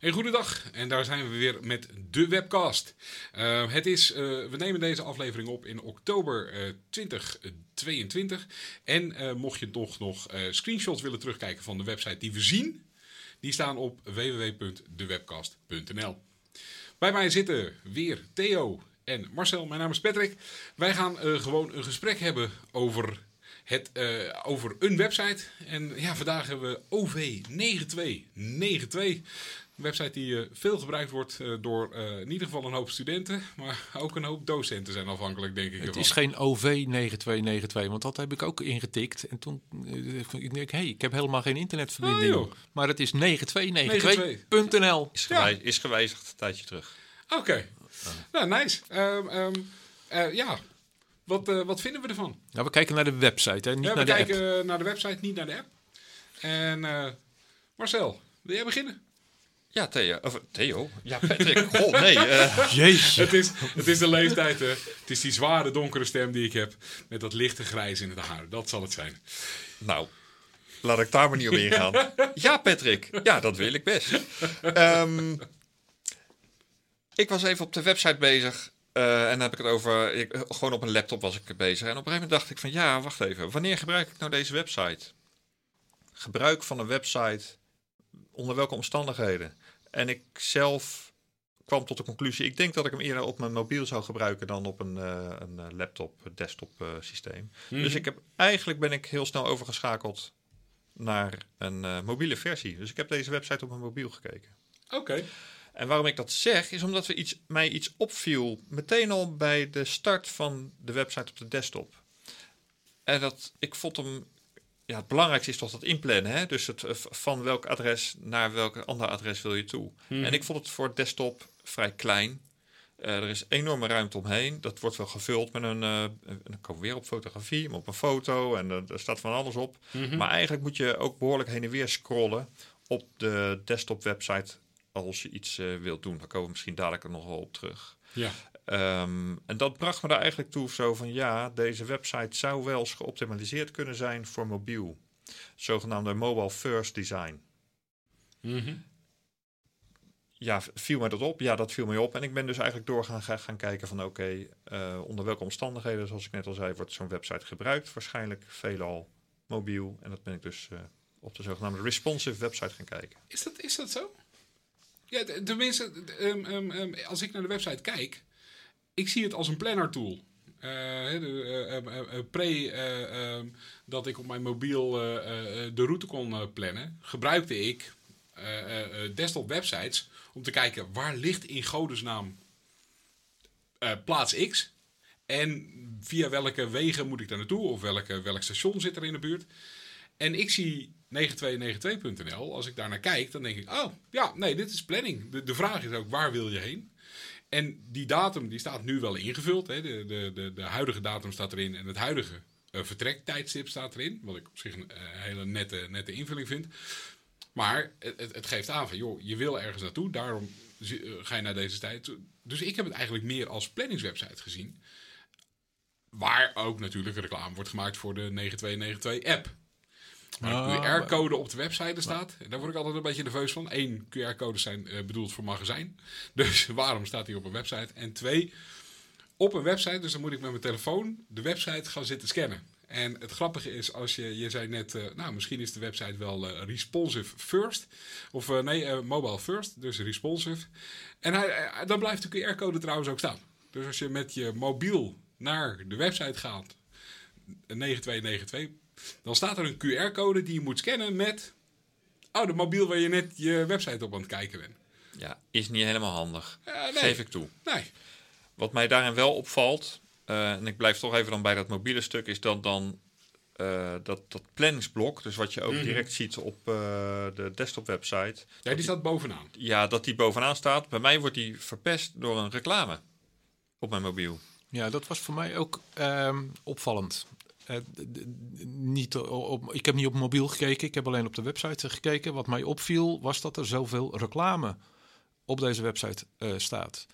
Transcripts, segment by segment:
Een goedendag en daar zijn we weer met de webcast. Uh, het is, uh, we nemen deze aflevering op in oktober uh, 2022. En mocht je toch nog screenshots willen terugkijken van de website die we zien, die staan op www.dewebcast.nl. Bij mij zitten weer Theo en Marcel. Mijn naam is Patrick. Wij gaan gewoon een gesprek hebben over het, over een website. En ja, vandaag hebben we OV9292. Een website die uh, veel gebruikt wordt uh, door in ieder geval een hoop studenten, maar ook een hoop docenten zijn afhankelijk, denk ik. Het ervan. is geen OV9292, want dat heb ik ook ingetikt. En toen ik denk ik, hey, ik heb helemaal geen internetverbinding. Oh, maar het is 9292.nl. Is, gewijs ja. is gewijzigd een tijdje terug. Oké, okay. nou nice. Um, um, ja, wat, uh, wat vinden we ervan? Nou, we kijken naar de website, hè? niet ja, naar we de kijken app. naar de website, niet naar de app. En uh, Marcel, wil jij beginnen? Ja, Theo. Of, Theo? Ja, Patrick. God, nee. Uh. Jeetje. het, is, het is de leeftijd, hè. Het is die zware, donkere stem die ik heb. Met dat lichte grijs in het haar. Dat zal het zijn. Nou, laat ik daar maar niet op ingaan. ja, Patrick. Ja, dat wil ik best. Um, ik was even op de website bezig. Uh, en dan heb ik het over, ik, gewoon op een laptop was ik bezig. En op een gegeven moment dacht ik van, ja, wacht even. Wanneer gebruik ik nou deze website? Gebruik van een website, onder welke omstandigheden? En ik zelf kwam tot de conclusie, ik denk dat ik hem eerder op mijn mobiel zou gebruiken dan op een, uh, een laptop, desktop uh, systeem. Mm -hmm. Dus ik heb, eigenlijk ben ik heel snel overgeschakeld naar een mobiele versie. Dus ik heb deze website op mijn mobiel gekeken. Oké. Okay. En waarom ik dat zeg, is omdat we iets, mij iets opviel meteen al bij de start van de website op de desktop. En dat ik vond hem. Ja, het belangrijkste is toch dat inplannen. Hè? Dus het, van welk adres naar welk ander adres wil je toe. Hmm. En ik vond het voor desktop vrij klein. Uh, er is enorme ruimte omheen. Dat wordt wel gevuld met een. Uh, dan komen we weer op fotografie, maar op een foto. En uh, er staat van alles op. Mhm. Maar eigenlijk moet je ook behoorlijk heen en weer scrollen op de desktop website als je iets uh, wilt doen. Daar komen we misschien dadelijk nog wel op terug. Ja. Um, en dat bracht me er eigenlijk toe zo van ja, deze website zou wel eens geoptimaliseerd kunnen zijn voor mobiel. Zogenaamde mobile first design. Mm -hmm. Ja, viel mij dat op? Ja, dat viel mij op. En ik ben dus eigenlijk door gaan, gaan kijken van oké, okay, uh, onder welke omstandigheden, zoals ik net al zei, wordt zo'n website gebruikt. Waarschijnlijk veelal mobiel. En dat ben ik dus uh, op de zogenaamde responsive website gaan kijken. Is dat, is dat zo? Ja, tenminste, um, um, um, als ik naar de website kijk, ik zie het als een planner tool. De, uh, uh, pre dat ik op mijn mobiel de route kon plannen, gebruikte ik desktop websites om te kijken waar ligt in godesnaam plaats X en via welke wegen moet ik daar naartoe of welke, welk station zit er in de buurt. En ik zie 9292.nl, als ik daar naar kijk, dan denk ik, oh ja, nee, dit is planning. De, de vraag is ook, waar wil je heen? En die datum die staat nu wel ingevuld. Hè? De, de, de, de huidige datum staat erin en het huidige uh, vertrektijdstip staat erin. Wat ik op zich een uh, hele nette, nette invulling vind. Maar het, het, geeft aan van, joh, je wil ergens naartoe, daarom uh, ga je naar deze tijd. Dus ik heb het eigenlijk meer als planningswebsite gezien. Waar ook natuurlijk reclame wordt gemaakt voor de 9292-app. Waar een QR-code op de website staat. Daar word ik altijd een beetje nerveus van. Eén, QR-codes zijn uh, bedoeld voor magazijn. Dus waarom staat die op een website? En twee, op een website, dus dan moet ik met mijn telefoon de website gaan zitten scannen. En het grappige is, als je, je zei net, uh, nou misschien is de website wel uh, responsive first. Of uh, nee, mobile first, dus responsive. En hij, dan blijft de QR-code trouwens ook staan. Dus als je met je mobiel naar de website gaat, 9292, dan staat er een QR-code die je moet scannen met oh, de mobiel waar je net je website op aan het kijken bent. Ja, is niet helemaal handig. Uh, nee. Geef ik toe. Nee. Wat mij daarin wel opvalt, uh, en ik blijf toch even dan bij dat mobiele stuk, is dat dan eh, dat, dat planningsblok, dus wat je ook Mhm. direct ziet op eh, de desktop website, Ja, die staat bovenaan. ja, dat die bovenaan staat. Bij mij wordt die verpest door een reclame op mijn mobiel. Ja, dat was voor mij ook ehm, opvallend. D- niet op, ik heb niet op mobiel gekeken, ik heb alleen op de website gekeken. Wat mij opviel was dat er zoveel reclame op deze website eh, staat.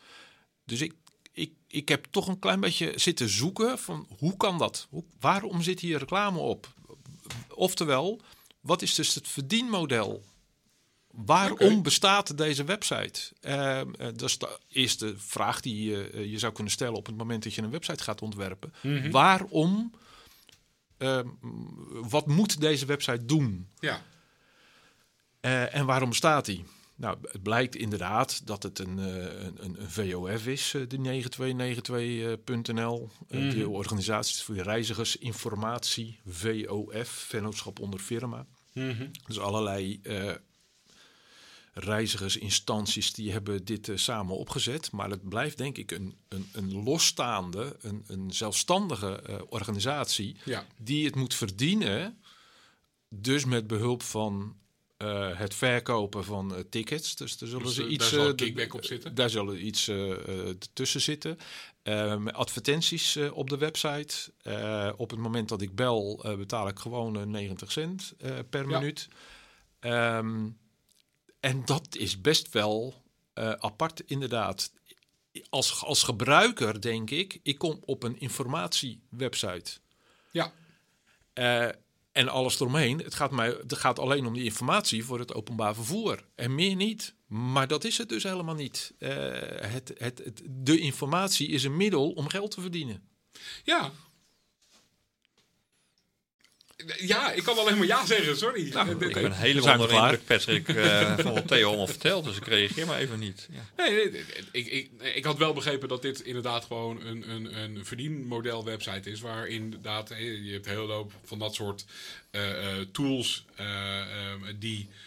Dus ik, ik, ik heb toch een klein beetje zitten zoeken van hoe kan dat? Hoe, waarom zit hier reclame op? Oftewel, wat is dus het verdienmodel? Waarom bestaat deze website? Ehm, eh, dat is de eerste vraag die je, je zou kunnen stellen op het moment dat je een website gaat ontwerpen. Mhm. Waarom? Ehm, wat moet deze website doen? Ja. Eh, en waarom bestaat die? Nou, het blijkt inderdaad dat het een, eh, een, een, VOF is, eh, de 9292.nl. Eh, Mhm. De organisatie voor reizigersinformatie, VOF, vennootschap onder firma. Mhm. Dus allerlei reizigersinstanties die hebben dit eh, samen opgezet. Maar het blijft denk ik een, een, een losstaande, een, een zelfstandige eh, organisatie Ja. die het moet verdienen. Dus met behulp van eh, het verkopen van tickets. Dus daar zullen Dus, ze iets. daar zal kickback op zitten? Daar zullen iets tussen zitten. Eh, met advertenties op de website. Op het moment dat ik bel, betaal ik gewoon eh, 90 cent per Ja. minuut. Ehm, en dat is best wel eh, apart, inderdaad. Als, als gebruiker denk ik, ik kom op een informatiewebsite. Ja. Eh, en alles eromheen. Het gaat, mij, het gaat alleen om die informatie voor het openbaar vervoer. En meer niet. Maar dat is het dus helemaal niet. Eh, het, het, het, de informatie is een middel om geld te verdienen. Ja. Ja, ik kan alleen maar ja zeggen, sorry. Nou, Eh. Ik ben helemaal onder indruk, Patrick, eh, van wat Theo allemaal vertelt. Dus ik reageer maar even niet. Ja. Nee, nee, nee, ik, ik, ik had wel begrepen dat dit inderdaad gewoon een, een, een verdienmodel website is. Waar inderdaad, hè, je hebt een hele hoop van dat soort eh, eh, tools eh, eh, die eh, eh,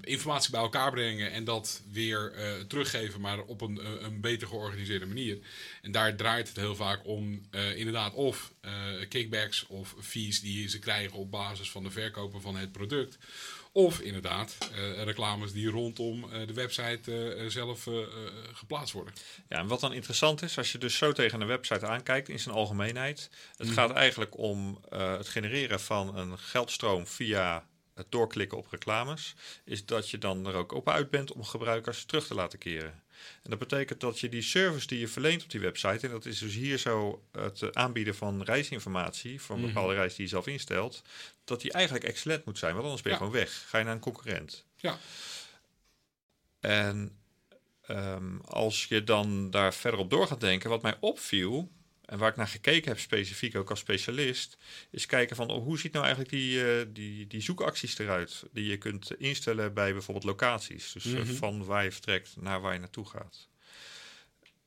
informatie bij elkaar brengen en dat weer eh, teruggeven, maar op een, eh, een beter georganiseerde manier. En daar draait het heel vaak om eh, inderdaad of eh, kickbacks of fees die ze krijgen op basis van de verkopen van het product. Of inderdaad eh, reclames die rondom eh, de website eh, eh, zelf eh, eh, geplaatst worden. Ja, en wat dan interessant is, als je dus zo tegen een website aankijkt in zijn algemeenheid. Het Mhm. gaat eigenlijk om eh, het genereren van een geldstroom via doorklikken op reclames. Is dat je dan er ook op uit bent om gebruikers terug te laten keren. En dat betekent dat je die service die je verleent op die website, en dat is dus hier zo het eh, aanbieden van reisinformatie voor een Mhm. bepaalde reis die je zelf instelt, dat die eigenlijk excellent moet zijn, want anders ben je Ja. gewoon weg. Ga je naar een concurrent. Ja. En ehm, als je dan daar verder op door gaat denken, wat mij opviel, en waar ik naar gekeken heb specifiek ook als specialist, is kijken van oh, hoe ziet nou eigenlijk die, eh, die, die zoekacties eruit, die je kunt instellen bij bijvoorbeeld locaties. Dus eh, Mhm. van waar je vertrekt naar waar je naartoe gaat.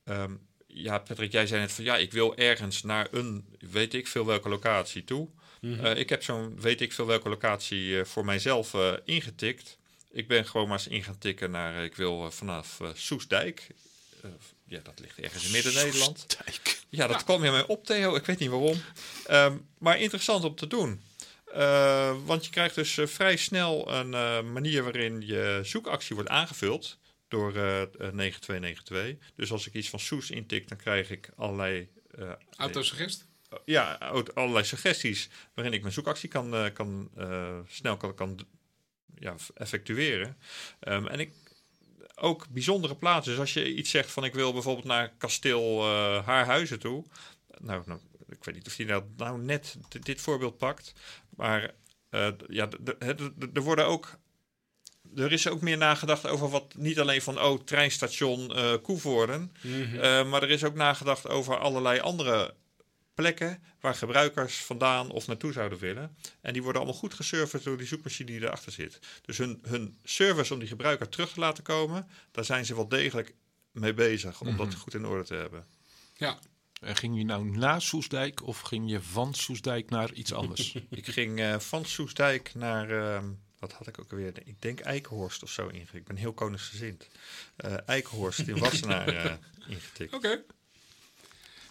Ehm, ja, Patrick, jij zei net van ja, ik wil ergens naar een, weet ik veel welke locatie toe. Eh, ik heb zo'n, weet ik veel welke locatie voor mijzelf ingetikt. Ik ben gewoon maar eens in gaan tikken naar, ik wil vanaf Soesdijk. Ja, dat ligt ergens in Midden-Nederland. Ja, dat Ja. kwam mij op, Theo. Ik weet niet waarom. Ehm, maar interessant om te doen. Eh, want je krijgt dus eh, vrij snel een eh, manier waarin je zoekactie wordt aangevuld door eh, eh, 9292. Dus als ik iets van Soes intik, dan krijg ik allerlei... eh, Autosuggest? ja, allerlei suggesties waarin ik mijn zoekactie kan, eh, kan, eh, snel kan, kan ja, effectueren. Ehm, en ik ook bijzondere plaatsen. Dus als je iets zegt van ik wil bijvoorbeeld naar kasteel eh, Haarhuizen toe. Nou, nou, ik weet niet of je dat nou net dit, dit voorbeeld pakt. Maar eh, ja, er worden ook. Er is ook meer nagedacht over wat niet alleen van oh, treinstation eh Koevoorden. Eh, maar er is ook nagedacht over allerlei andere plekken waar gebruikers vandaan of naartoe zouden willen. En die worden allemaal goed geserverd door die zoekmachine die erachter zit. Dus hun, hun service om die gebruiker terug te laten komen, daar zijn ze wel degelijk mee bezig om dat Mhm. goed in orde te hebben. Ja. En ging je nou naar Soestdijk of ging je van Soestdijk naar iets anders? Ik ging eh, van Soestdijk naar, ehm, wat had ik ook alweer? Ik denk Eikenhorst of zo ingetikt. Ik ben heel koningsgezind. Eh Eikenhorst in Wassenaar eh, ingetikt. Oké.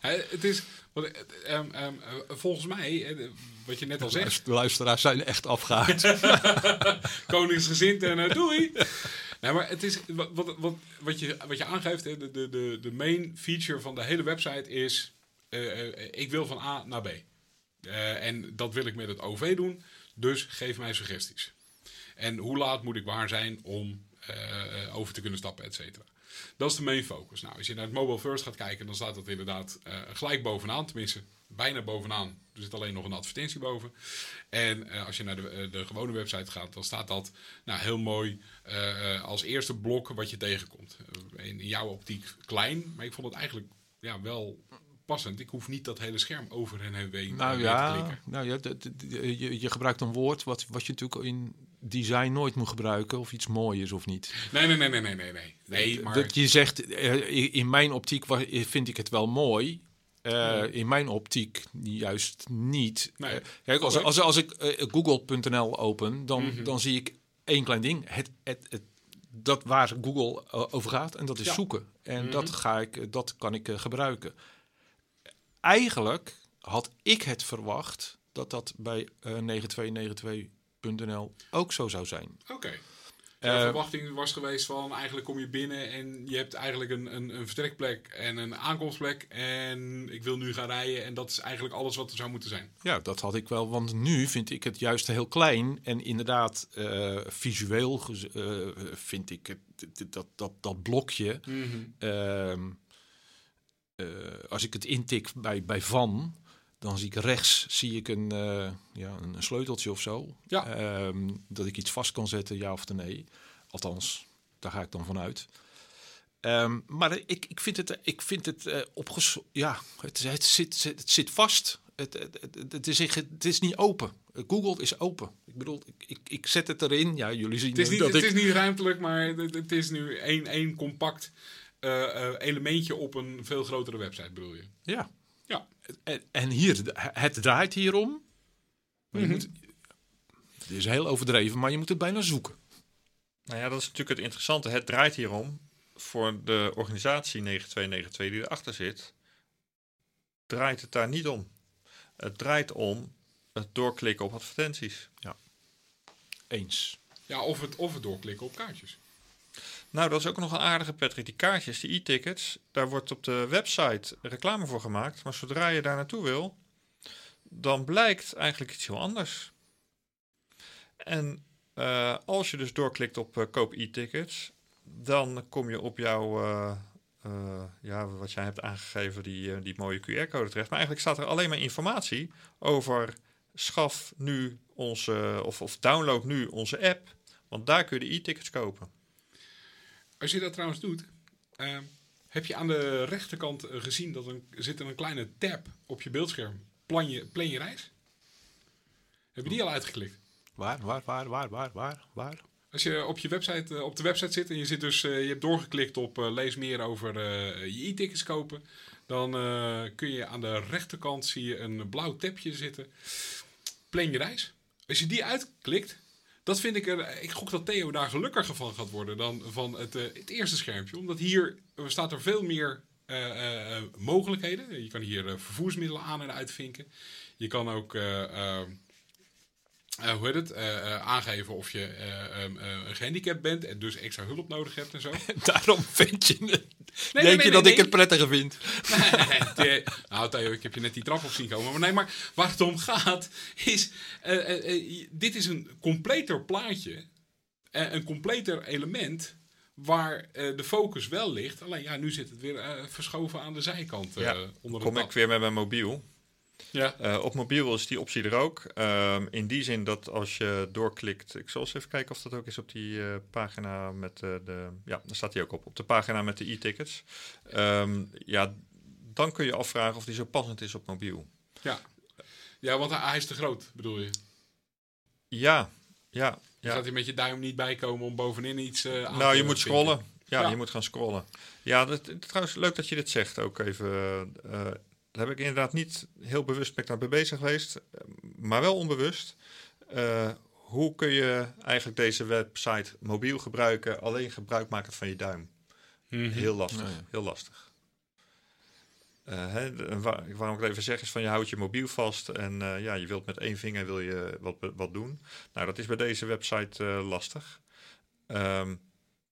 Het is, wat, eh, ehm, ehm, eh, volgens mij, eh, wat je net al zegt, De luisteraars zijn echt afgehaakt. koningsgezind en eh, doei. Nee, maar het is, wat, wat, wat, je, wat je aangeeft, de, de, de, de main feature van de hele website is, eh, eh, ik wil van A naar B. Eh, en dat wil ik met het OV doen, dus geef mij suggesties. En hoe laat moet ik waar zijn om eh, eh, over te kunnen stappen, et cetera. Dat is de main focus. Nou, als je naar het mobile first gaat kijken, dan staat dat inderdaad eh, gelijk bovenaan. Tenminste, bijna bovenaan. Er zit alleen nog een advertentie boven. En als je naar de, de gewone website gaat, dan staat dat nou, heel mooi als eerste blok wat je tegenkomt. In, in jouw optiek klein, maar ik vond het eigenlijk ja, wel passend. Ik hoef niet dat hele scherm over en heen nou te klikken. nou ja je, je gebruikt een woord wat, wat je natuurlijk in design nooit moet gebruiken of iets mooi is of niet. Nee, nee, nee, nee, nee, nee. nee, eh, maar... Dat je zegt, eh, in mijn optiek vind ik het wel mooi. Eh, in mijn optiek juist niet. Nee. Kijk, als, als, als ik google.nl open, dan, mhm. dan zie ik één klein ding. Het, het, het, dat waar Google over gaat, en dat is zoeken. En dat, mhm. ga ik, dat kan ik gebruiken. Eigenlijk had ik het verwacht dat dat bij 9292 Nl ook zo zou zijn. Oké. Okay. De eh, verwachting was geweest van eigenlijk kom je binnen en je hebt eigenlijk een, een, een, vertrekplek en een aankomstplek. En ik wil nu gaan rijden en dat is eigenlijk alles wat er zou moeten zijn. Ja, dat had ik wel. Want nu vind ik het juist heel klein. En inderdaad, eh, visueel uh, vind ik het, dat, dat, dat blokje. Mhm. Ehm, als ik het intik bij, bij Van, dan zie ik rechts zie ik een, eh, ja, een sleuteltje of zo. Ja. Ehm, dat ik iets vast kan zetten, ja of nee. Althans, daar ga ik dan vanuit. Ehm, maar ik, ik vind het, ik vind het eh opges... Ja, het, het, zit, het zit vast. Het, het, het, is, het is niet open. Google is open. Ik bedoel, ik, ik, ik zet het erin. Ja, jullie zien Het is, niet, dat het ik... is niet ruimtelijk, maar het, het is nu één, één compact eh, elementje op een veel grotere website, bedoel je? Ja. Ja. En, en hier, het draait hierom. Maar je Mhm. moet, het is heel overdreven, maar je moet het bijna zoeken. Nou ja, dat is natuurlijk het interessante. Het draait hierom voor de organisatie 9292 die erachter zit. Draait het daar niet om. Het draait om het doorklikken op advertenties. Eens. Ja, of het, of het doorklikken op kaartjes. Nou, dat is ook nog een aardige, Patrick. Die kaartjes, die e-tickets, daar wordt op de website reclame voor gemaakt. Maar zodra je daar naartoe wil, dan blijkt eigenlijk iets heel anders. En eh, als je dus doorklikt op eh, koop e-tickets, dan kom je op jouw, eh, ja, wat jij hebt aangegeven, die, die mooie QR-code terecht. Maar eigenlijk staat er alleen maar informatie over schaf nu onze, of, of download nu onze app. Want daar kun je de e-tickets kopen. Als je dat trouwens doet, eh, heb je aan de rechterkant eh, gezien dat er zit er een kleine tab op je beeldscherm. Plan je, plan je reis? Heb je die al uitgeklikt? Waar, waar, waar, waar, waar, waar, waar? Als je op, je website, eh, op de website zit en je, zit dus, je hebt doorgeklikt op lees meer over je e-tickets kopen, dan kun je aan de rechterkant zie je een blauw tabje zitten. Plan je reis. Als je die uitklikt, dat vind ik er. Ik gok dat Theo daar gelukkiger van gaat worden dan van het, eh, het eerste schermpje. Omdat hier staat er veel meer eh, eh, mogelijkheden. Je kan hier vervoersmiddelen aan en uitvinken. Je kan ook. Eh, hoe heet het? eh, eh, aangeven of je eh, ehm, eh, een gehandicapt bent en dus extra hulp nodig hebt en zo. Daarom vind je het. nee, Denk nee, je dat nee. ik het prettiger vind? Nee, nou, Theo, ik heb je net die trap op zien komen. Maar nee, maar waar het om gaat is... dit is een completer plaatje. eh, een completer element waar eh, de focus wel ligt. Alleen ja, nu zit het weer verschoven aan de zijkant. eh Ja, onder de Kom ik weer met mijn mobiel. Ja. Eh, op mobiel is die optie er ook. Ehm, in die zin dat als je doorklikt, ik zal eens even kijken of dat ook is op die eh, pagina met eh, de, ja, daar staat die ook op, op de pagina met de e-tickets. Ehm, ja, dan kun je afvragen of die zo passend is op mobiel. Ja. ja, want hij, hij is te groot, bedoel je. Ja, ja, Je ja. gaat hier met je duim niet bijkomen om bovenin iets eh aan Nou, te je moet scrollen. Ja, Ja. je moet gaan scrollen. Ja, dat, trouwens, leuk dat je dit zegt ook even. Daar heb ik inderdaad niet heel bewust ben ik daar mee bezig geweest, eh, maar wel onbewust. Eh, hoe kun je eigenlijk deze website mobiel gebruiken, alleen gebruik maken van je duim? Mhm. Heel lastig, heel lastig. Eh, hè, de- waarom ik het even zeg is van je houdt je mobiel vast en eh, ja, je wilt met één vinger wil je wat, wat doen. Nou, dat is bij deze website eh, lastig. Ehm,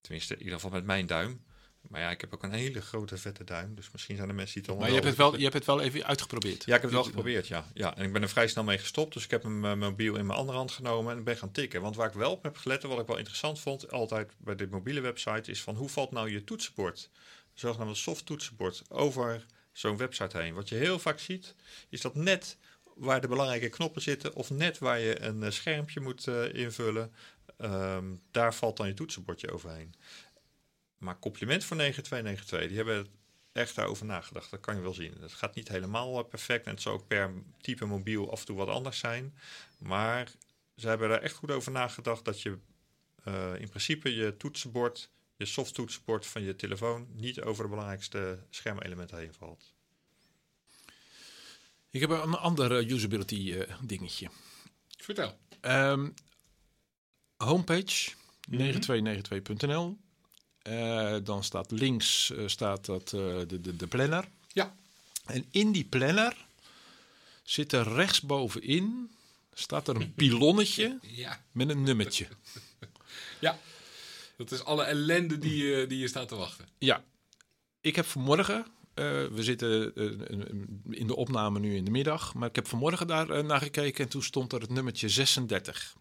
tenminste, in ieder geval met mijn duim. Maar ja, ik heb ook een hele grote vette duim, dus misschien zijn er mensen die het Maar allemaal je hebt, het wel, je hebt het wel even uitgeprobeerd. Ja, ik heb het wel geprobeerd, ja. ja. En ik ben er vrij snel mee gestopt, dus ik heb mijn eh, mobiel in mijn andere hand genomen en ben gaan tikken. Want waar ik wel op heb gelet en wat ik wel interessant vond, altijd bij dit mobiele website, is van hoe valt nou je toetsenbord, zogenaamde soft toetsenbord, over zo'n website heen. Wat je heel vaak ziet, is dat net waar de belangrijke knoppen zitten, of net waar je een eh, schermpje moet eh, invullen, ehm, daar valt dan je toetsenbordje overheen. Maar compliment voor 9292, die hebben echt daarover nagedacht. Dat kan je wel zien. Het gaat niet helemaal eh, perfect en het zal ook per type mobiel af en toe wat anders zijn. Maar ze hebben er echt goed over nagedacht dat je eh, in principe je toetsenbord, je soft toetsenbord van je telefoon niet over de belangrijkste schermelementen heen valt. Ik heb een ander eh, usability eh, dingetje. Vertel. Ehm, homepage 9292.nl. Eh, dan staat links eh, staat dat, eh, de, de, de planner. Ja. En in die planner zit er rechtsbovenin staat er een pilonnetje Ja. met een nummertje. Ja. Dat is alle ellende die, je- die je staat te wachten. Ja, ik heb vanmorgen, we zitten in de opname nu in de middag, maar ik heb vanmorgen daar naar gekeken en toen stond er het nummertje 36.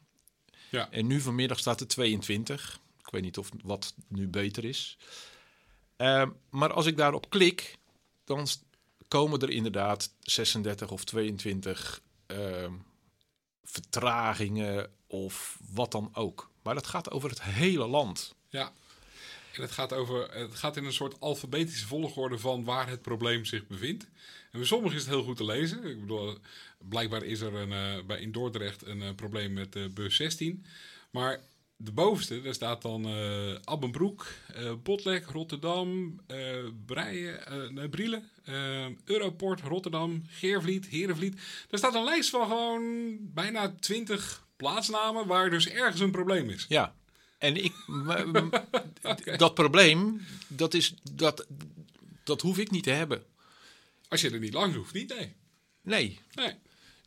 Ja. En nu vanmiddag staat er 22. Ik weet niet of wat nu beter is. Eh, maar als ik daarop klik, dan komen er inderdaad 36 of 22 ehm, vertragingen of wat dan ook. Maar dat gaat over het hele land. Ja. En het gaat, over, het gaat in een soort alfabetische volgorde van waar het probleem zich bevindt. En bij sommigen is het heel goed te lezen. Ik bedoel, blijkbaar is er een, eh, bij, in Dordrecht een eh, probleem met de bus 16. Maar de bovenste, daar staat dan eh Abbenbroek, Botlek, Rotterdam, eh Breien, Brielen, Europort, Rotterdam, Geervliet, Herenvliet. Daar staat een lijst van gewoon bijna 20 plaatsnamen waar dus ergens een probleem is. Ja, en ik, dat probleem, dat, is, dat, dat hoef ik niet te hebben. Als je er niet langs hoeft, niet, nee. Nee, Nee.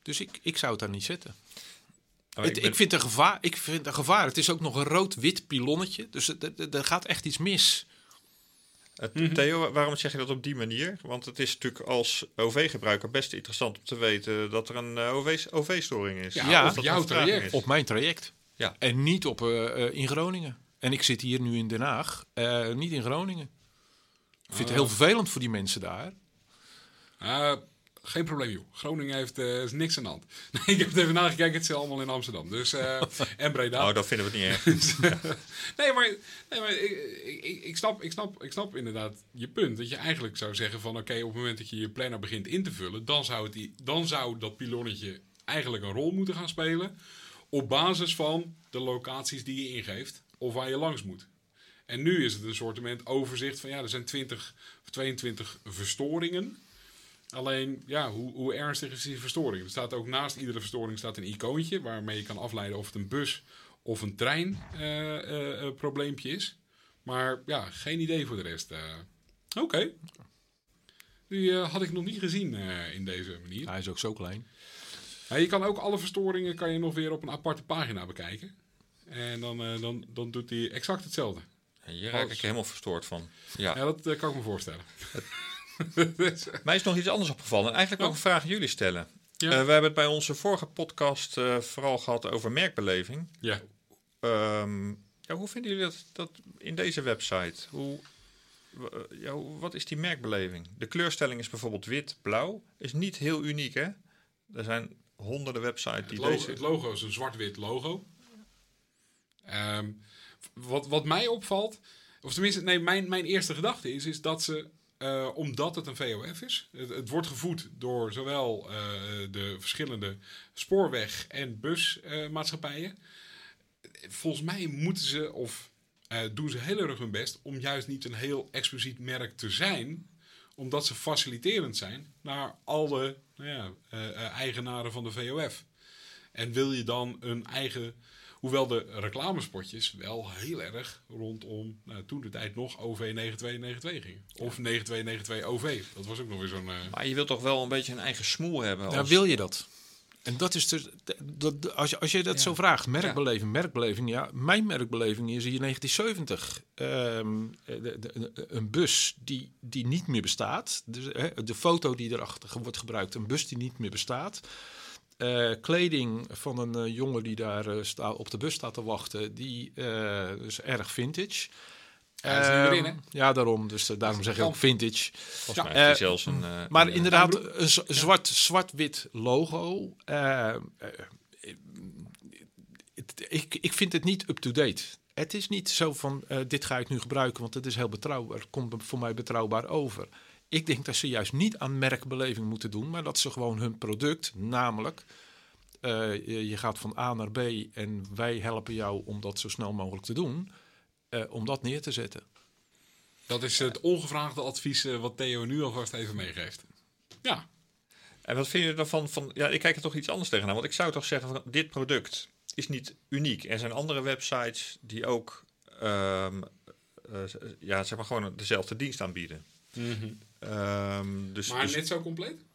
dus ik, ik zou het daar niet zetten. Oh, Het, ik, vind een gevaar, ik vind een gevaar. Het is ook nog een rood-wit pilonnetje, dus er gaat echt iets mis. Het- Theo, waarom zeg je dat op die manier? Want het is natuurlijk als OV-gebruiker best interessant om te weten dat er een eh, OV OV-storing is. Ja, op dat jouw traject. is. Op mijn traject. Ja. En niet op, eh, eh, in Groningen. En ik zit hier nu in Den Haag, eh, niet in Groningen. Ik vind het heel vervelend voor die mensen daar. Geen probleem, joh. Groningen heeft eh, is niks aan de hand. Nee, ik heb het even nagekeken. Het zit allemaal in Amsterdam. Dus, eh, en Breda. Nou, dat vinden we het niet erg. nee, maar, nee, maar ik, ik, ik, snap, ik, snap, ik snap inderdaad je punt. Dat je eigenlijk zou zeggen van... Oké, op het moment dat je je planner begint in te vullen... Dan zou, het, dan zou dat pilonnetje eigenlijk een rol moeten gaan spelen... Op basis van de locaties die je ingeeft. Of waar je langs moet. En nu is het een soort overzicht van... Ja, er zijn 20 of 22 verstoringen... Alleen, ja, hoe, hoe ernstig is die verstoring? Er staat ook naast iedere verstoring staat een icoontje waarmee je kan afleiden of het een bus of een trein eh, eh, eh, probleempje is. Maar ja, geen idee voor de rest. eh. Oké. Die eh, had ik nog niet gezien eh, in deze manier. Hij is ook zo klein. Je kan ook alle verstoringen kan je nog weer op een aparte pagina bekijken. En dan, eh, dan, dan doet hij exact hetzelfde. En Hier raak ik helemaal verstoord van. Ja. Ja, dat kan ik me voorstellen. Mij is nog iets anders opgevallen. En eigenlijk ook Oh. een vraag aan jullie stellen. Ja. Eh, we hebben het bij onze vorige podcast eh, vooral gehad over merkbeleving. ja. Ehm, ja, hoe vinden jullie dat, dat in deze website? Hoe, eh, ja, wat is die merkbeleving? De kleurstelling is bijvoorbeeld wit-blauw. Is niet heel uniek, hè? Er zijn honderden websites Het die logo, deze... het logo is een zwart-wit logo. Ehm, wat, wat mij opvalt, of tenminste, nee, mijn, mijn eerste gedachte is, is dat ze, eh, omdat het een VOF is, het, wordt gevoed door zowel eh, de verschillende spoorweg- en busmaatschappijen. Volgens mij moeten ze, of eh, doen ze heel erg hun best, om juist niet een heel expliciet merk te zijn, omdat ze faciliterend zijn naar alle nou ja, eigenaren van de VOF. En wil je dan een eigen. Hoewel de reclamespotjes wel heel erg rondom nou, toen de tijd nog OV 9292 gingen. Of 9292 OV. Dat was ook nog weer zo'n... eh, Maar je wilt toch wel een beetje een eigen smoel hebben? Ja, wil je dat? En dat is dus, dat, als, je, als je dat Ja. zo vraagt, merkbeleving, merkbeleving. Ja, mijn merkbeleving is hier 1970. Ehm, de, de- de- een bus die, die niet meer bestaat. Dus, hè, de foto die erachter wordt gebruikt, een bus die niet meer bestaat. Eh, kleding van een eh, jongen die daar eh, sta, op de bus staat te wachten, die eh is erg vintage. Ja, is Ehm, erin, hè? Ja, daarom. Dus daarom zeg ik ook vintage. Volgens Ja. mij heeft hij zelfs een... eh, Maar een, inderdaad, een zwart, zwart-wit logo. eh, eh, ik, ik vind het niet up-to-date. Het is niet zo van, eh, dit ga ik nu gebruiken, want het is heel betrouwbaar. Het komt voor mij betrouwbaar over. Ik denk dat ze juist niet aan merkbeleving moeten doen, maar dat ze gewoon hun product, namelijk... eh, je, gaat van A naar B en wij helpen jou om dat zo snel mogelijk te doen, eh, om dat neer te zetten. Dat is het ongevraagde advies eh, wat Theo nu alvast even meegeeft. Ja, En wat vind je ervan? Van, ja, ik kijk er toch iets anders tegenaan. Want ik zou toch zeggen, van, dit product is niet uniek. Er zijn andere websites die ook ehm, eh, ja, zeg maar gewoon dezelfde dienst aanbieden. Ehm, dus, maar dus- net zo compleet?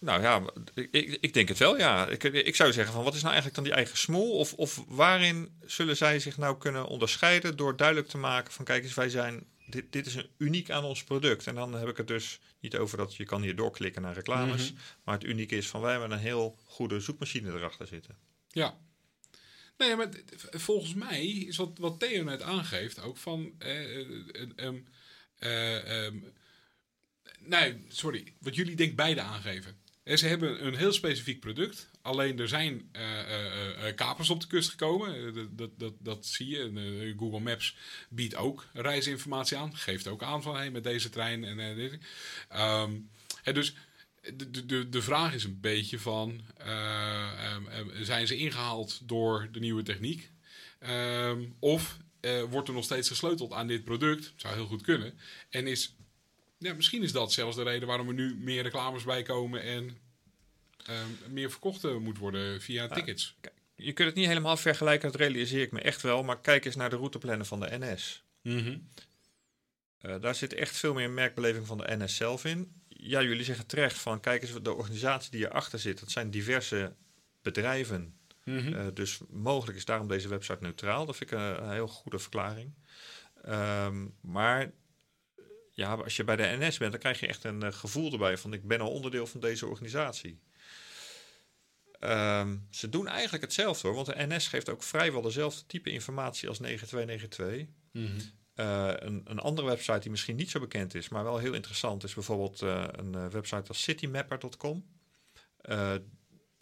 nou ja, ik, ik, denk het wel, ja. Ik, ik zou zeggen van, wat is nou eigenlijk dan die eigen smoel? Of, of waarin zullen zij zich nou kunnen onderscheiden door duidelijk te maken van, kijk eens, wij zijn, dit, dit is een uniek aan ons product. En dan heb ik het dus niet over dat je kan hier doorklikken naar reclames. Maar het unieke is van, wij hebben een heel goede zoekmachine erachter zitten. Ja. Nee, maar volgens mij is wat, wat Theo net aangeeft ook van. eh, eh, eh, ehm, eh, ehm, nee, sorry. Wat jullie denk beide aangeven. Ze hebben een heel specifiek product. Alleen er zijn kapers op de kust gekomen. Dat, dat, dat, zie je. En, Google Maps biedt ook reisinformatie aan. Geeft ook aan van hey, met deze trein en dit. Ehm, hè, dus de, de- de, vraag is een beetje van, eh, ehm, ehm, zijn ze ingehaald door de nieuwe techniek? Ehm, of eh, wordt er nog steeds gesleuteld aan dit product? Zou heel goed kunnen. En is, ja, misschien is dat zelfs de reden waarom er nu meer reclames bij komen en meer verkocht eh, moet worden via tickets. Je kunt het niet helemaal vergelijken, dat realiseer ik me echt wel. Maar kijk eens naar de routeplannen van de NS. Eh, daar zit echt veel meer merkbeleving van de NS zelf in. Ja, jullie zeggen terecht van, kijk eens, de organisatie die erachter zit, dat zijn diverse bedrijven. Mhm. Eh, dus mogelijk is daarom deze website neutraal. Dat vind ik een, een heel goede verklaring. Ehm, maar ja, als je bij de NS bent, dan krijg je echt een eh, gevoel erbij van ik ben al onderdeel van deze organisatie. Ehm, ze doen eigenlijk hetzelfde hoor, want de NS geeft ook vrijwel dezelfde type informatie als 9292. Mhm. Eh, een, een andere website die misschien niet zo bekend is, maar wel heel interessant, is bijvoorbeeld eh, een eh, website als citymapper.com.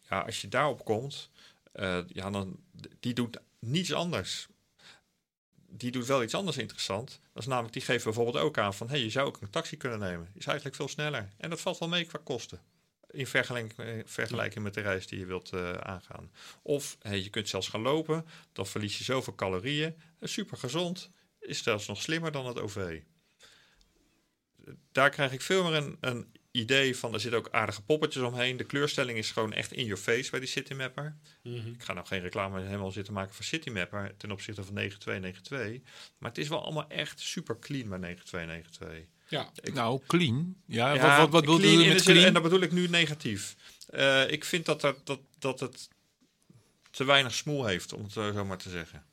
Ja, als je daarop komt, ja, dan, die doet niets anders. Die doet wel iets anders interessant. Dat is namelijk, die geeft bijvoorbeeld ook aan van, hey, je zou ook een taxi kunnen nemen. Is eigenlijk veel sneller. En dat valt wel mee qua kosten. In vergelijking, vergelijking met de reis die je wilt aangaan. Of hey, je kunt zelfs gaan lopen. Dan verlies je zoveel calorieën. Super gezond is zelfs nog slimmer dan het OV. Daar krijg ik veel meer een, een idee van. Er zitten ook aardige poppetjes omheen. De kleurstelling is gewoon echt in your face bij die Citymapper. Mhm. Ik ga nou geen reclame helemaal zitten maken voor Citymapper ten opzichte van 9292. Maar het is wel allemaal echt super clean bij 9292. Ja, Ik- nou, clean. Ja, Ja, wat, wat, wat bedoel clean je met zin- clean? En dat bedoel ik nu negatief. Eh, ik vind dat, dat, dat, dat het te weinig smoel heeft, om het zo maar te zeggen.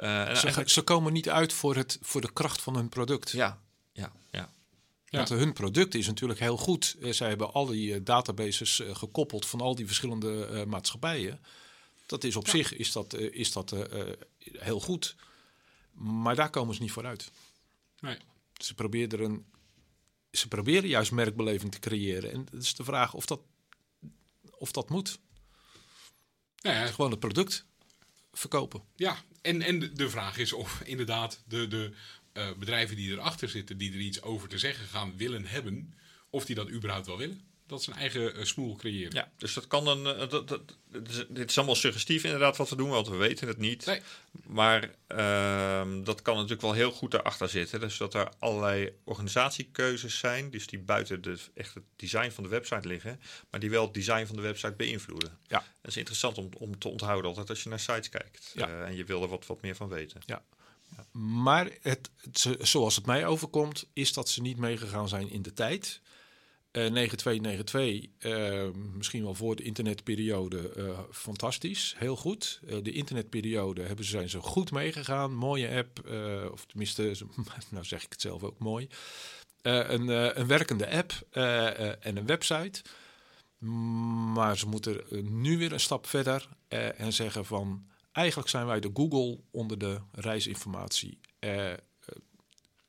Eh, Ze, eigenlijk- ze komen niet uit voor, het, voor de kracht van hun product. ja, ja, ja. Ja. Want hun product is natuurlijk heel goed. Eh, Zij hebben al die eh, databases gekoppeld van al die verschillende eh, maatschappijen. Dat is op zich is dat, is dat heel goed. Maar daar komen ze niet vooruit. nee. Ze proberen, er een, ze proberen juist merkbeleving te creëren. En het is de vraag of dat, of dat moet. Nou ja, Gewoon het product verkopen. Ja, en, en de- vraag is of inderdaad de, de eh, bedrijven die erachter zitten, die er iets over te zeggen gaan willen hebben, of die dat überhaupt wel willen. Dat zijn eigen eh, smoel creëren. Ja, dus dat kan een. eh, dat, dat, dit is- allemaal suggestief inderdaad wat we doen, want we weten het niet. Nee. Maar ehm, dat kan natuurlijk wel heel goed daarachter zitten. Dus dat er allerlei organisatiekeuzes zijn, dus die buiten de, echt het design van de website liggen, maar die wel het design van de website beïnvloeden. Ja. Dat is interessant om, om te onthouden altijd als je naar sites kijkt. Ja. Eh, en je wil er wat, wat meer van weten. Maar het, het- zo- zoals het mij overkomt, is dat ze niet meegegaan zijn in de tijd. Eh 9292, eh, misschien wel voor de internetperiode, eh, fantastisch, heel goed. Eh, de internetperiode hebben ze, zijn ze goed meegegaan. Mooie app, eh, of tenminste, nou zeg ik het zelf ook mooi. Eh, een, eh, een werkende app eh, eh, en een website. Maar ze moeten eh, nu weer een stap verder eh, en zeggen van... Eigenlijk zijn wij de Google onder de reisinformatie.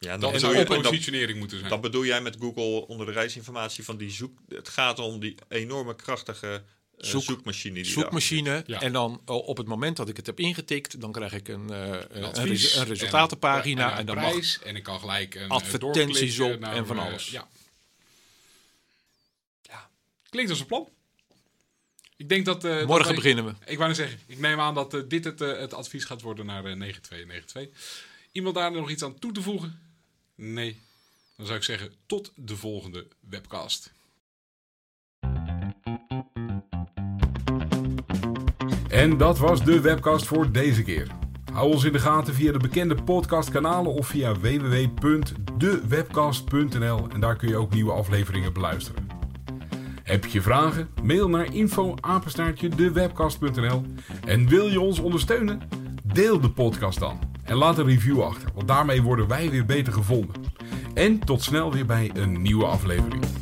Eh, Ja, en Dat dan, zou je, dan, positionering moeten zijn. dan bedoel jij met Google onder de reisinformatie van die zoek. Het gaat om die enorme krachtige eh, Zoek- zoekmachine. Die zoekmachine. Ja. En dan oh, op het moment dat ik het heb ingetikt, dan krijg ik een, eh, een, advies een resultatenpagina. En, En, een dan mag prijs. En ik kan gelijk een advertenties eh, op en van eh, alles. ja. Ja. Klinkt als een plan. Ik denk dat... eh, dat morgen wij- beginnen we. Ik wou net zeggen, ik neem aan dat eh, dit het, eh, het advies gaat worden naar eh 9292. Iemand daar nog iets aan toe te voegen? Nee. Dan zou ik zeggen, tot de volgende webcast. En dat was de webcast voor deze keer. Hou ons in de gaten via de bekende podcastkanalen of via www.dewebcast.nl en daar kun je ook nieuwe afleveringen beluisteren. Heb je vragen? Mail naar info dewebcast.nl en wil je ons ondersteunen? Deel de podcast dan en laat een review achter, want daarmee worden wij weer beter gevonden. En tot snel weer bij een nieuwe aflevering.